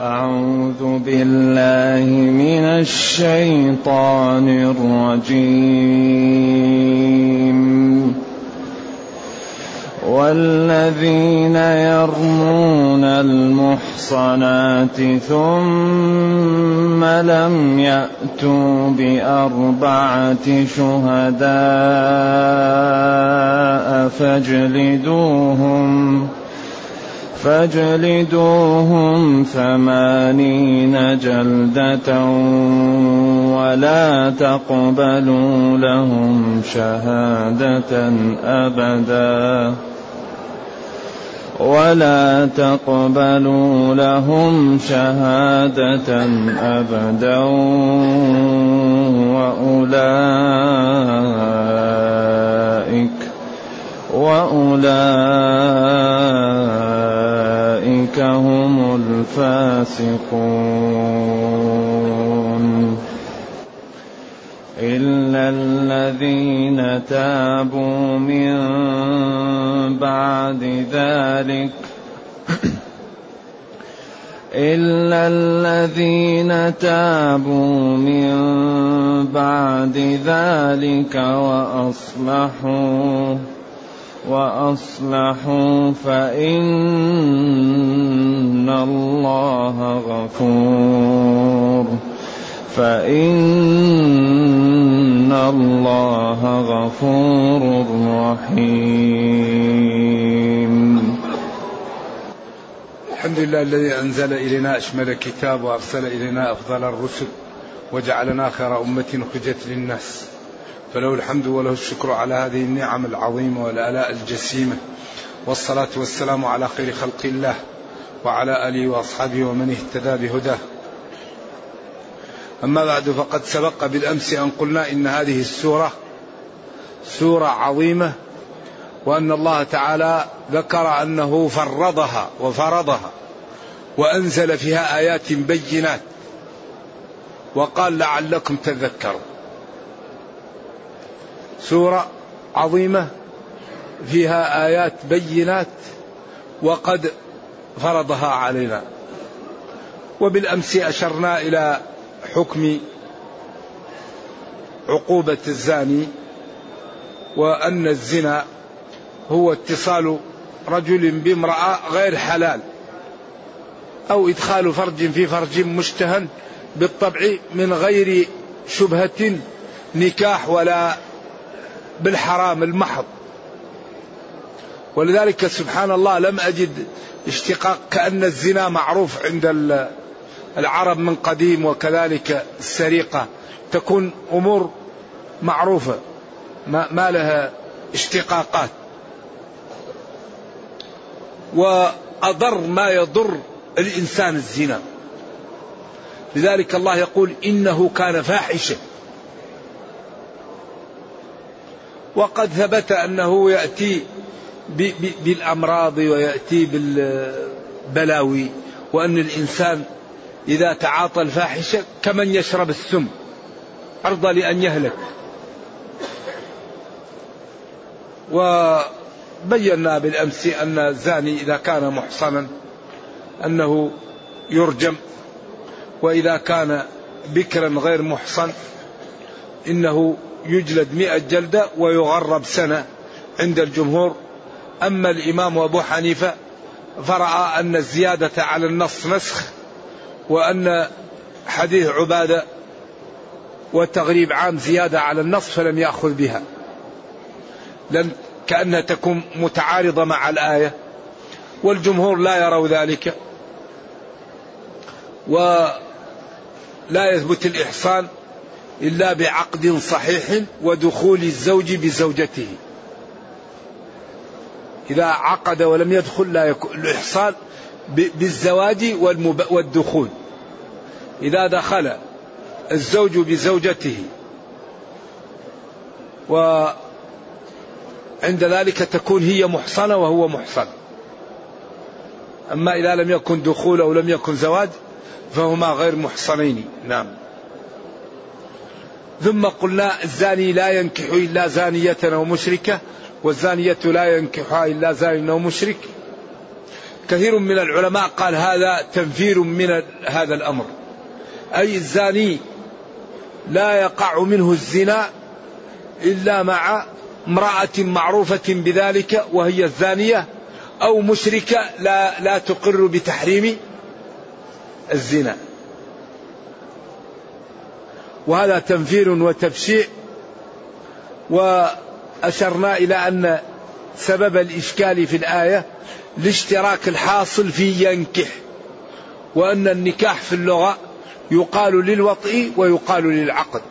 أعوذ بالله من الشيطان الرجيم. والذين يرمون المحصنات ثم لم يأتوا بأربعة شهداء فاجلدوهم فاجلدوهم ثمانين جلدة ولا تقبلوا لهم شهادة أبدا ولا تقبلوا لهم شهادة أبدا وأولئك وأولئك هم الفاسقون. إلا الذين تابوا من بعد ذلك. إلا الذين تابوا من بعد ذلك وأصلحوا وأصلحوا فإن الله غفور فإن الله غفور رحيم. الحمد لله الذي أنزل إلينا أشمل كتاب وأرسل إلينا أفضل الرسل وجعلنا خير أمة أخرجت للناس. فله الحمد وله الشكر على هذه النعم العظيمة والآلاء الجسيمة. والصلاة والسلام على خير خلق الله وعلى آله وأصحابه ومن اهتدى بهداه. أما بعد فقد سبق بالأمس أن قلنا إن هذه السورة سورة عظيمة وأن الله تعالى ذكر أنه فرضها وفرضها وأنزل فيها آيات بينات. وقال لعلكم تذكرون. سورة عظيمة فيها آيات بينات وقد فرضها علينا. وبالأمس أشرنا إلى حكم عقوبة الزاني وأن الزنا هو اتصال رجل بامرأة غير حلال أو إدخال فرج في فرج مشتهى بالطبع من غير شبهة نكاح ولا بالحرام المحض. ولذلك سبحان الله لم أجد اشتقاق كأن الزنا معروف عند العرب من قديم وكذلك السرقة. تكون أمور معروفة ما, ما لها اشتقاقات. وأضر ما يضر الإنسان الزنا. لذلك الله يقول إنه كان فاحشة. وقد ثبت أنه يأتي بالأمراض ويأتي بالبلاوي وأن الإنسان إذا تعاطى الفاحشة كمن يشرب السم أرضى لأن يهلك. وبينا بالأمس أن الزاني إذا كان محصنا أنه يرجم وإذا كان بكرا غير محصن إنه يجلد مئة جلدة ويغرب سنة عند الجمهور. أما الإمام أبو حنيفة فرأى أن الزيادة على النص نسخ وأن حديث عبادة والتغريب عام زيادة على النص فلم يأخذ بها. لن كأنها تكون متعارضة مع الآية. والجمهور لا يروا ذلك. ولا يثبت الإحصان إلا بعقد صحيح ودخول الزوج بزوجته. إذا عقد ولم يدخل لا يكون الإحصان بالزواج والدخول. إذا دخل الزوج بزوجته. وعند ذلك تكون هي محصنة وهو محصن. أما إذا لم يكن دخول أو لم يكن زواج فهما غير محصنين. نعم. ثم قلنا الزاني لا ينكح إلا زانية أو مشركة والزانية لا ينكحها إلا زان أو مشرك كثير من العلماء قال هذا تنفير من هذا الأمر أي الزاني لا يقع منه الزنا إلا مع امرأة معروفة بذلك وهي الزانية أو مشركة لا لا تقر بتحريم الزنا. وهذا تنفير وتبشيع وأشرنا إلى أن سبب الإشكال في الآية الاشتراك الحاصل في ينكح وأن النكاح في اللغة يقال للوطء ويقال للعقد.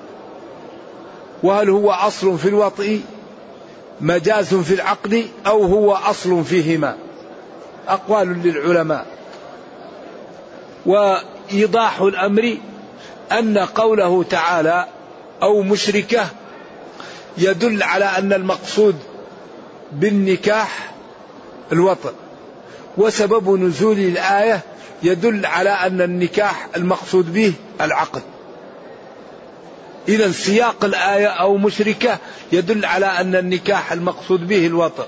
وهل هو أصل في الوطء مجاز في العقد أو هو أصل فيهما؟ أقوال للعلماء. وإيضاح الأمر أن قوله تعالى أو مشركة يدل على أن المقصود بالنكاح الوطن. وسبب نزول الآية يدل على أن النكاح المقصود به العقد. إذا سياق الآية أو مشركة يدل على أن النكاح المقصود به الوطن.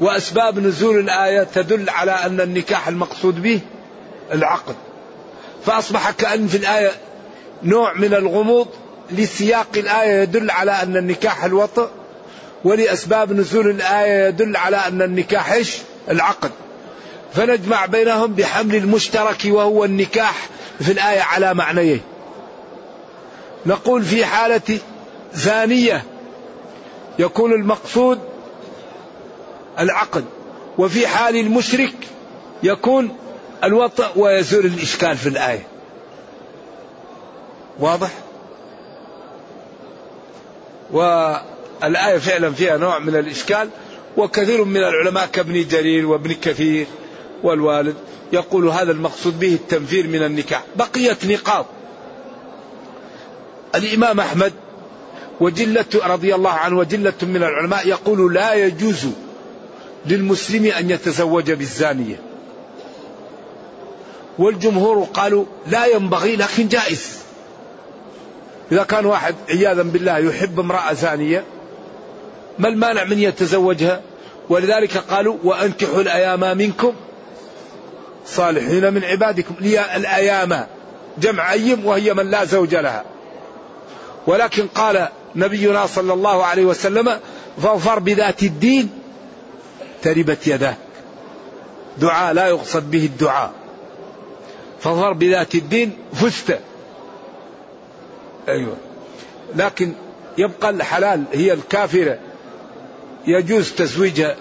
وأسباب نزول الآية تدل على أن النكاح المقصود به العقد. فأصبح كأن في الآية نوع من الغموض لسياق الآية يدل على أن النكاح الوطء ولأسباب نزول الآية يدل على أن النكاح إيش؟ العقد. فنجمع بينهم بحمل المشترك وهو النكاح في الآية على معنيه. نقول في حالة زانية يكون المقصود العقد وفي حال المشرك يكون الوطء ويزول الإشكال في الآية. واضح؟ والآية فعلا فيها نوع من الإشكال وكثير من العلماء كابن جرير وابن كثير والوالد يقول هذا المقصود به التنفير من النكاح بقيت نقاط. الإمام أحمد وجلة رضي الله عنه وجلة من العلماء يقول لا يجوز للمسلم أن يتزوج بالزانية. والجمهور قالوا لا ينبغي لكن جائز. إذا كان واحد عياذا بالله يحب امرأة زانية ما المانع من يتزوجها؟ ولذلك قالوا وأنكحوا الأيام منكم صالحين من عبادكم. لي الأيام جمع أيم وهي من لا زوج لها. ولكن قال نبينا صلى الله عليه وسلم فاظفر بذات الدين تربت يداك. دعاء لا يقصد به الدعاء. فاظفر بذات الدين فزت. أيوة. لكن يبقى الحلال هي الكافرة. يجوز تزويجها.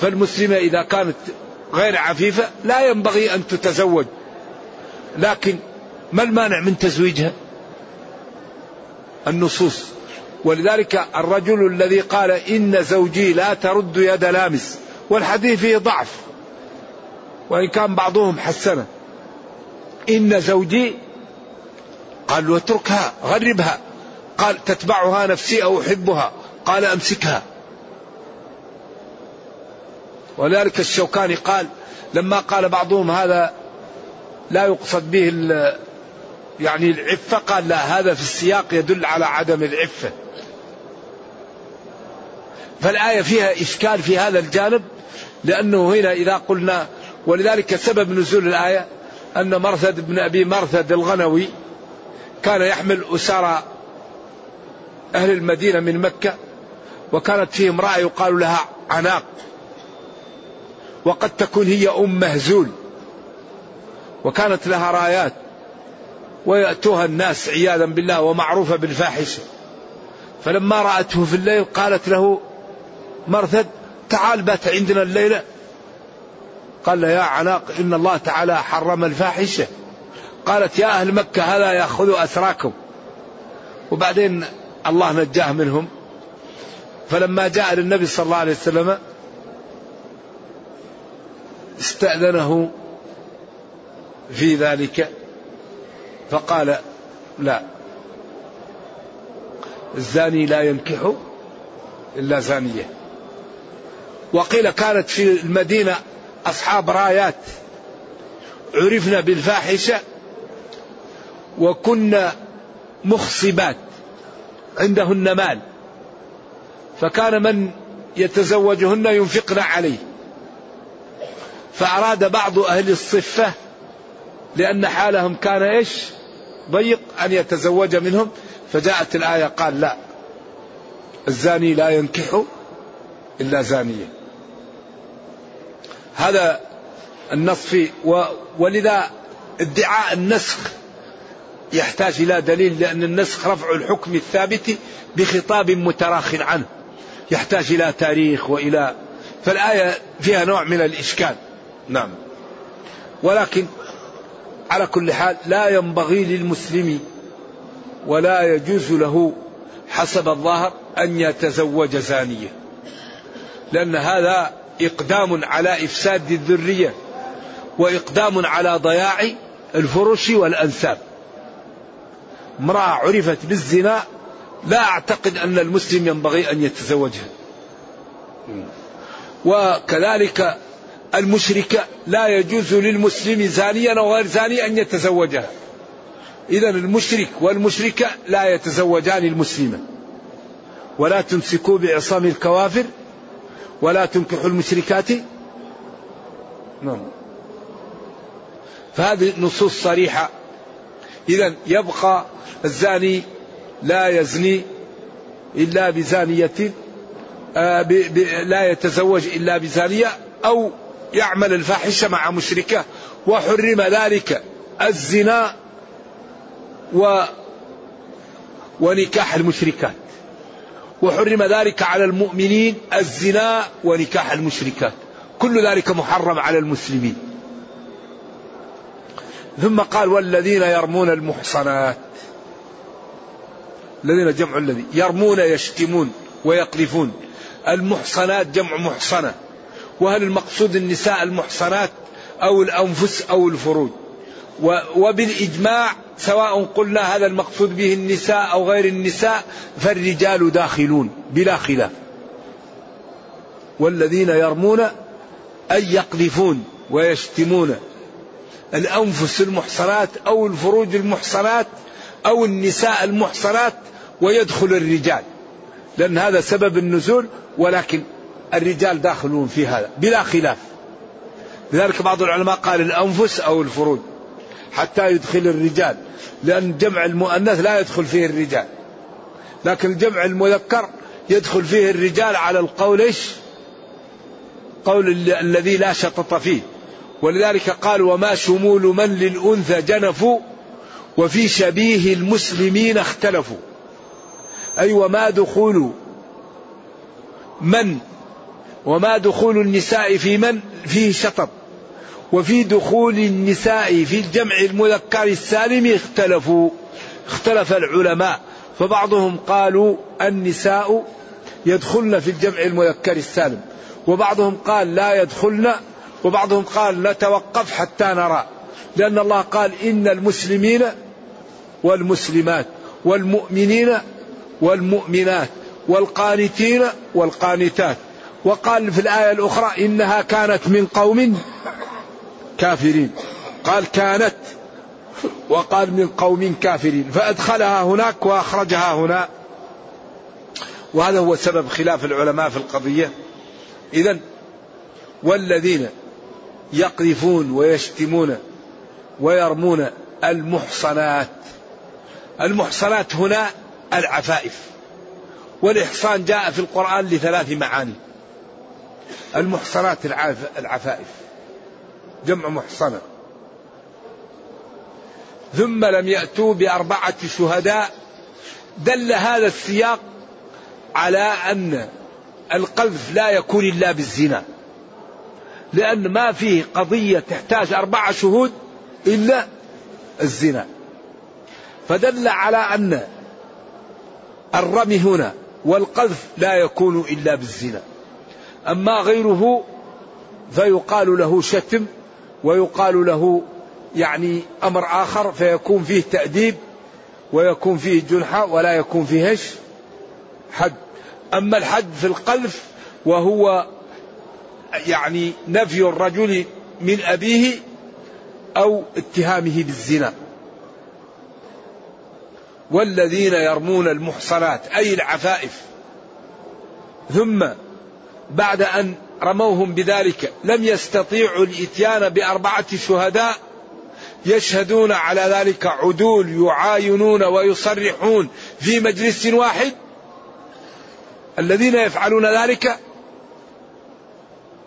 فالمسلمة إذا كانت غير عفيفة لا ينبغي أن تتزوج. لكن ما المانع من تزويجها؟ النصوص. ولذلك الرجل الذي قال إن زوجي لا ترد يد لامس والحديث فيه ضعف. وإن كان بعضهم حسنه. إن زوجي قال واتركها غربها. قال تتبعها نفسي أو أحبها. قال أمسكها. ولذلك الشوكاني قال لما قال بعضهم هذا لا يقصد به يعني العفة قال لا هذا في السياق يدل على عدم العفة. فالآية فيها إشكال في هذا الجانب لأنه هنا إذا قلنا ولذلك سبب نزول الآية أن مرثد بن أبي مرثد الغنوي كان يحمل أسارى أهل المدينة من مكة وكانت فيه امرأة يقال لها عناق وقد تكون هي أم مهزول وكانت لها رايات ويأتوها الناس عياذا بالله ومعروفة بالفاحشة. فلما رأته في الليل قالت له مرثد تعال بات عندنا الليلة. قال يا عناق إن الله تعالى حرم الفاحشة. قالت يا أهل مكة هذا يأخذ أسراكم. وبعدين الله نجاه منهم. فلما جاء للنبي صلى الله عليه وسلم استأذنه في ذلك. فقال لا الزاني لا ينكح إلا زانية. وقيل كانت في المدينة أصحاب رايات. عرفنا بالفاحشة وكنا مخصبات عندهن مال. فكان من يتزوجهن ينفقن عليه. فأراد بعض أهل الصفة لأن حالهم كان إيش؟ ضيق أن يتزوج منهم. فجاءت الآية قال لا الزاني لا ينكح إلا زانية هذا النص فيه ولذا ادعاء النسخ يحتاج إلى دليل لأن النسخ رفع الحكم الثابت بخطاب متراخ عنه. يحتاج إلى تاريخ وإلى فالآية فيها نوع من الإشكال. نعم. ولكن على كل حال لا ينبغي للمسلم ولا يجوز له حسب الظاهر أن يتزوج زانية لأن هذا إقدام على إفساد الذرية وإقدام على ضياع الفرش والأنساب. امرأة عرفت بالزنا لا أعتقد أن المسلم ينبغي أن يتزوجها. وكذلك المشركة لا يجوز للمسلم زانيا أو غير زاني أن يتزوجها. إذا المشرك والمشركة لا يتزوجان المسلمة ولا تمسكوا بعصام الكوافر ولا تنكحوا المشركات. نعم. فهذه نصوص صريحة. إذا يبقى الزاني لا يزني إلا بزانية آه لا يتزوج إلا بزانية أو يعمل الفاحشة مع مشركة وحرم ذلك الزنا و ونكاح المشركات. وحرم ذلك على المؤمنين الزنا ونكاح المشركات. كل ذلك محرم على المسلمين. ثم قال والذين يرمون المحصنات. الذين جمع الذي يرمون يشتمون ويقذفون. المحصنات جمع محصنة. وهل المقصود النساء المحصنات أو الأنفس أو الفروج؟ وبالإجماع سواء قلنا هذا المقصود به النساء أو غير النساء فالرجال داخلون بلا خلاف. والذين يرمون أي يقذفون ويشتمون. الأنفس المحصنات أو الفروج المحصنات أو النساء المحصنات ويدخل الرجال. لأن هذا سبب النزول ولكن الرجال داخلون في هذا بلا خلاف. لذلك بعض العلماء قال الأنفس أو الفروج حتى يدخل الرجال لأن جمع المؤنث لا يدخل فيه الرجال. لكن جمع المذكر يدخل فيه الرجال على القول إيش؟ قول الذي لا شطط فيه. ولذلك قال وما شمول من للأنثى جنفوا وفي شبيه المسلمين اختلفوا. أي وما دخول من؟ وما دخول النساء في من؟ فيه شطط وفي دخول النساء في الجمع المذكر السالم اختلفوا. اختلف العلماء. فبعضهم قالوا النساء يدخلن في الجمع المذكر السالم. وبعضهم قال لا يدخلن وبعضهم قال نتوقف حتى نرى لأن الله قال إن المسلمين والمسلمات والمؤمنين والمؤمنات والقانتين والقانتات. وقال في الآية الأخرى إنها كانت من قوم كافرين. قال كانت وقال من قوم كافرين. فأدخلها هناك وأخرجها هنا. وهذا هو سبب خلاف العلماء في القضية. إذا والذين يقذفون ويشتمون ويرمون المحصنات. المحصنات هنا العفائف والإحصان جاء في القرآن لثلاث معاني. المحصنات العفائف جمع محصنة. ثم لم يأتوا بأربعة شهداء. دل هذا السياق على أن القذف لا يكون إلا بالزنا. لأن ما فيه قضية تحتاج أربعة شهود إلا الزنا. فدل على أن الرمي هنا والقذف لا يكون إلا بالزنا. أما غيره فيقال له شتم ويقال له يعني أمر آخر فيكون فيه تأديب ويكون فيه جنحة ولا يكون فيه؟ حد. أما الحد في القذف وهو يعني نفي الرجل من أبيه أو اتهامه بالزنا. والذين يرمون المحصنات أي العفائف. ثم بعد أن رموهم بذلك لم يستطيعوا الإتيان بأربعة شهداء يشهدون على ذلك عدول يعاينون ويصرحون في مجلس واحد. الذين يفعلون ذلك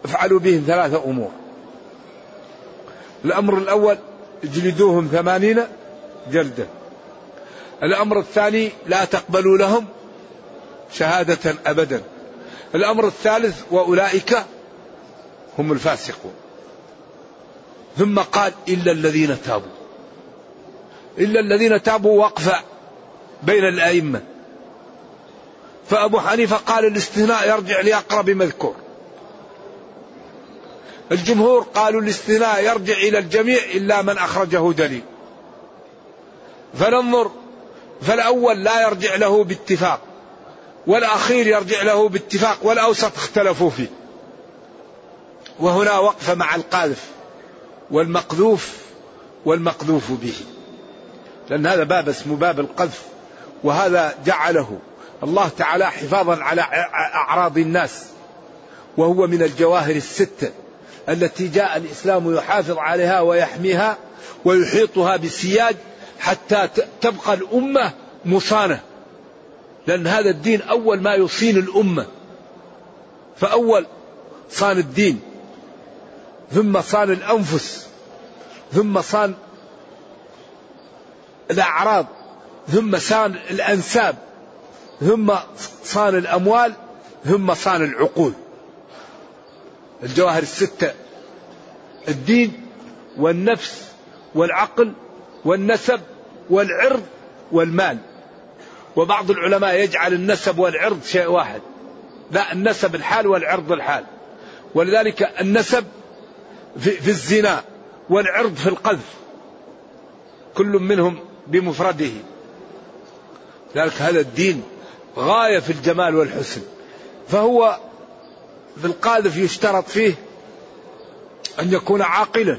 افعلوا بهم ثلاثة أمور. الأمر الأول اجلدوهم ثمانين جلدة. الأمر الثاني لا تقبلوا لهم شهادة أبدا. الأمر الثالث وأولئك هم الفاسقون. ثم قال إلا الذين تابوا. إلا الذين تابوا وقفة بين الأئمة. فأبو حنيفة قال الاستثناء يرجع لأقرب مذكور. الجمهور قالوا الاستثناء يرجع إلى الجميع إلا من أخرجه دليل. فننظر فالأول لا يرجع له باتفاق والأخير يرجع له باتفاق والأوسط اختلفوا فيه. وهنا وقفة مع القاذف والمقذوف والمقذوف به. لأن هذا باب اسمه باب القذف وهذا جعله الله تعالى حفاظا على أعراض الناس وهو من الجواهر الستة. التي جاء الإسلام يحافظ عليها ويحميها ويحيطها بسياج حتى تبقى الأمة مصانة. لأن هذا الدين أول ما يصين الأمة. فأول صان الدين. ثم صان الأنفس. ثم صان الأعراض. ثم صان الأنساب. ثم صان الأموال. ثم صان العقول. الجواهر الستة. الدين والنفس والعقل والنسب والعرض والمال. وبعض العلماء يجعل النسب والعرض شيء واحد. لا النسب الحال والعرض الحال. ولذلك النسب في, في الزنا والعرض في القذف. كل منهم بمفرده. ذلك هذا الدين غاية في الجمال والحسن. فهو في القاذف يشترط فيه أن يكون عاقلا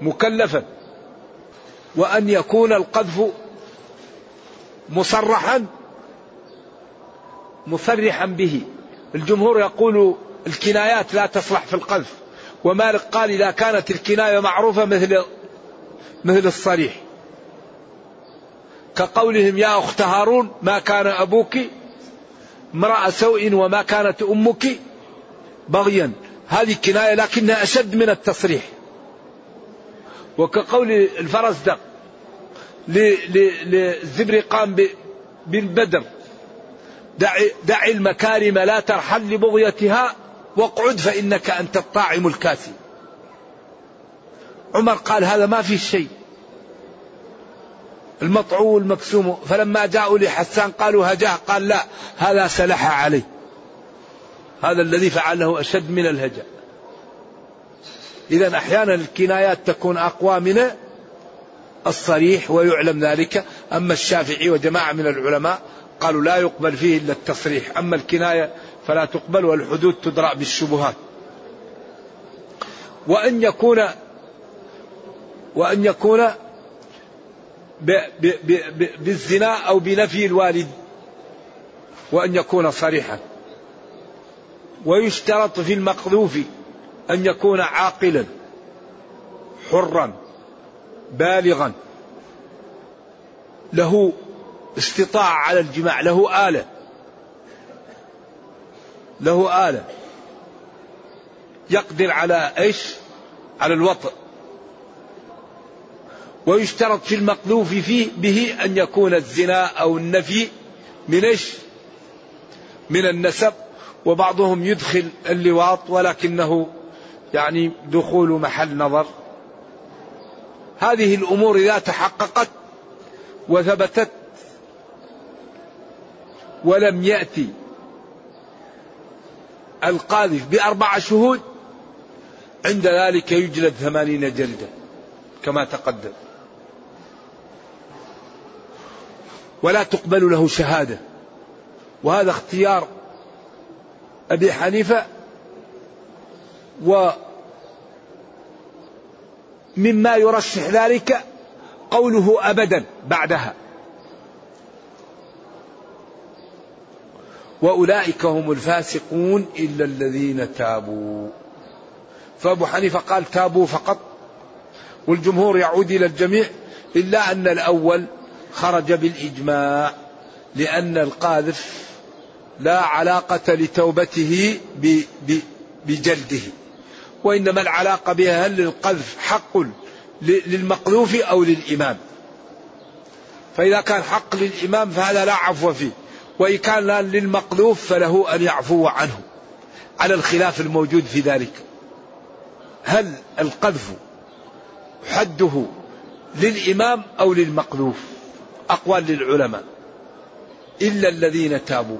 مكلفا وأن يكون القذف مصرحا مصرحا به. الجمهور يقول الكنايات لا تصلح في القذف. ومالك قال إذا كانت الكناية معروفة مثل مثل الصريح. كقولهم يا أخت هارون ما كان أبوك امرأة سوء وما كانت أمك بغيا. هذه كناية لكنها أشد من التصريح. وكقول الفرزدق للزبرقان بن بدر دع, دع المكارم لا ترحل لبغيتها واقعد فإنك أنت الطاعم الكاسي عمر قال هذا ما في شيء. المطعو المكسوم. فلما جاءوا لحسان قالوا هجاه قال لا هذا سلح عليه هذا الذي فعله أشد من الهجاء. إذا أحيانا الكنايات تكون أقوى من الصريح ويعلم ذلك. أما الشافعي وجماعة من العلماء قالوا لا يقبل فيه إلا التصريح. أما الكناية فلا تقبل والحدود تدرأ بالشبهات. وأن يكون وأن يكون بالزنا أو بنفي الوالد وأن يكون صريحا. ويشترط في المقذوف أن يكون عاقلا حرا بالغا. له استطاعة على الجماع له آلة. له آلة. يقدر على إيش؟ على الوطء ويشترط في المقذوف فيه به أن يكون الزنا أو النفي من إيش؟ من النسب. وبعضهم يدخل اللواط ولكنه يعني دخول محل نظر. هذه الأمور إذا تحققت وثبتت ولم يأتي القاذف بأربع شهود عند ذلك يجلد ثمانين جلدة كما تقدم. ولا تقبل له شهادة. وهذا اختيار أبي حنيفة ومما يرشح ذلك قوله أبدا بعدها. وأولئك هم الفاسقون إلا الذين تابوا. فأبو حنيفة قال تابوا فقط والجمهور يعود إلى الجميع إلا أن الأول خرج بالإجماع لأن القاذف لا علاقة لتوبته بجلده وإنما العلاقة بها هل للقذف حق للمقذوف أو للإمام. فإذا كان حق للإمام فهذا لا عفو فيه وإن كان للمقذوف فله أن يعفو عنه على الخلاف الموجود في ذلك. هل القذف حده للإمام أو للمقذوف؟ أقوال للعلماء. إلا الذين تابوا.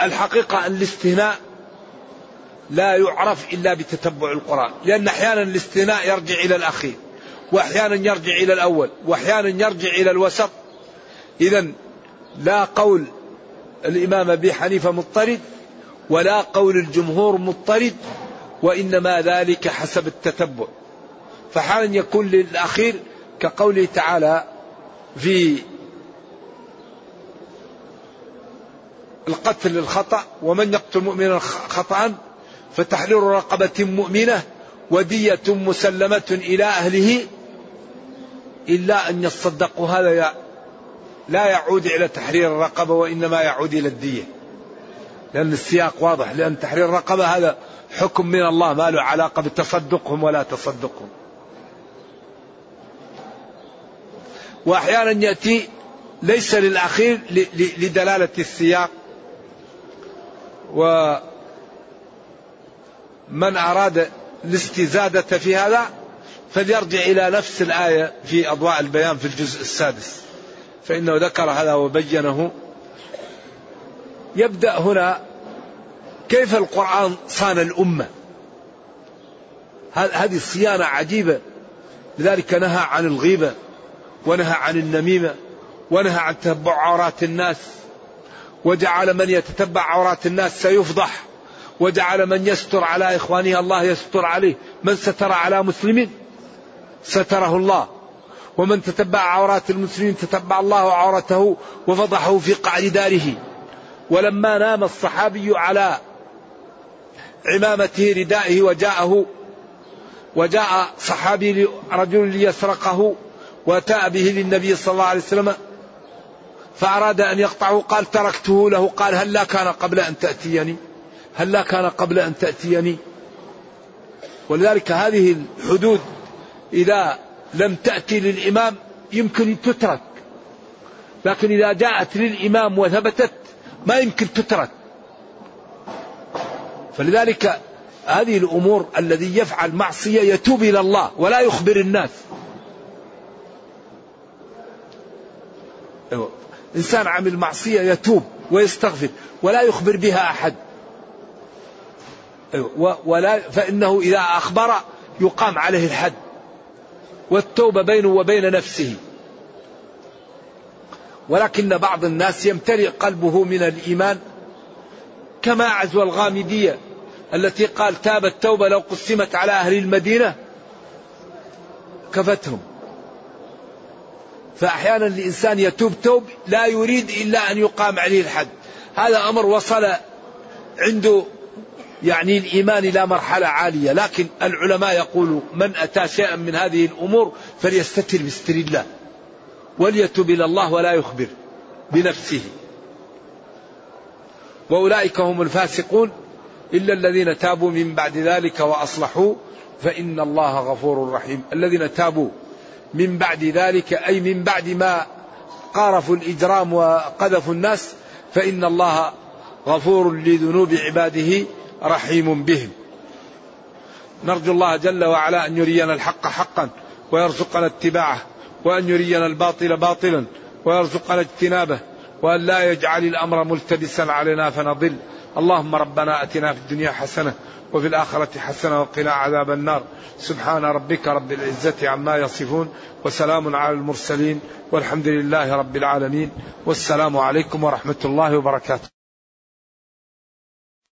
والحقيقة أن الاستثناء لا يعرف إلا بتتبع القرآن. لأن أحيانا الاستثناء يرجع إلى الأخير وأحيانا يرجع إلى الأول وأحيانا يرجع إلى الوسط. إذا لا قول الإمام أبي حنيفة مضطرد ولا قول الجمهور مضطرد وإنما ذلك حسب التتبع. فحالا يكون للأخير كقوله تعالى في القتل الخطأ ومن يقتل مؤمنا خطأ فتحرير رقبة مؤمنة ودية مسلمة إلى أهله إلا أن يصدقوا هذا لا يعود إلى تحرير الرقبة وإنما يعود إلى الدية. لأن السياق واضح لأن تحرير الرقبة هذا حكم من الله ما له علاقة بتصدقهم ولا تصدقهم. وأحيانا يأتي ليس للأخير لدلالة السياق. ومن أراد الاستزادة في هذا فليرجع إلى نفس الآية في أضواء البيان في الجزء السادس. فإنه ذكر هذا وبينه. يبدأ هنا كيف القرآن صان الأمة. هذه الصيانة عجيبة. لذلك نهى عن الغيبة. ونهى عن النميمة ونهى عن تتبع عورات الناس. وجعل من يتتبع عورات الناس سيفضح. وجعل من يستر على إخوانه الله يستر عليه. من ستر على مسلم ستره الله. ومن تتبع عورات المسلمين تتبع الله عورته وفضحه في قعر داره. ولما نام الصحابي على عمامته ردائه وجاءه وجاء صحابي رجل ليسرقه واتى به للنبي صلى الله عليه وسلم فأراد أن يقطعه قال تركته له قال هل كان قبل أن تأتيني؟ هل كان قبل أن تأتيني؟ ولذلك هذه الحدود إذا لم تأتي للإمام يمكن تترك لكن إذا جاءت للإمام وثبتت ما يمكن تترك. فلذلك هذه الأمور الذي يفعل معصية يتوب إلى الله ولا يخبر الناس. إنسان عمل معصية يتوب ويستغفر ولا يخبر بها أحد. أيوة. ولا فإنه إذا أخبر يقام عليه الحد والتوبة بينه وبين نفسه. ولكن بعض الناس يمتلئ قلبه من الإيمان كما عزو الغامدية التي قال تاب التوبة لو قسمت على أهل المدينة كفتهم. فأحيانا الإنسان يتوب توب لا يريد إلا أن يقام عليه الحد. هذا أمر وصل عنده يعني الإيمان إلى مرحلة عالية. لكن العلماء يقولوا من أتى شيئا من هذه الأمور فليستتر بستر الله وليتب إلى الله ولا يخبر بنفسه. وأولئك هم الفاسقون. إلا الذين تابوا من بعد ذلك وأصلحوا فإن الله غفور رحيم. الذين تابوا من بعد ذلك أي من بعد ما قارفوا الإجرام وقذفوا الناس فإن الله غفور لذنوب عباده رحيم بهم. نرجو الله جل وعلا أن يرينا الحق حقا ويرزقنا اتباعه وأن يرينا الباطل باطلا ويرزقنا اجتنابه وأن لا يجعل الأمر ملتبسا علينا فنضل. اللهم ربنا أتنا في الدنيا حسنة وفي الآخرة حسنة وقنا عذاب النار. سبحان ربك رب العزة عما يصفون وسلام على المرسلين والحمد لله رب العالمين. والسلام عليكم ورحمة الله وبركاته.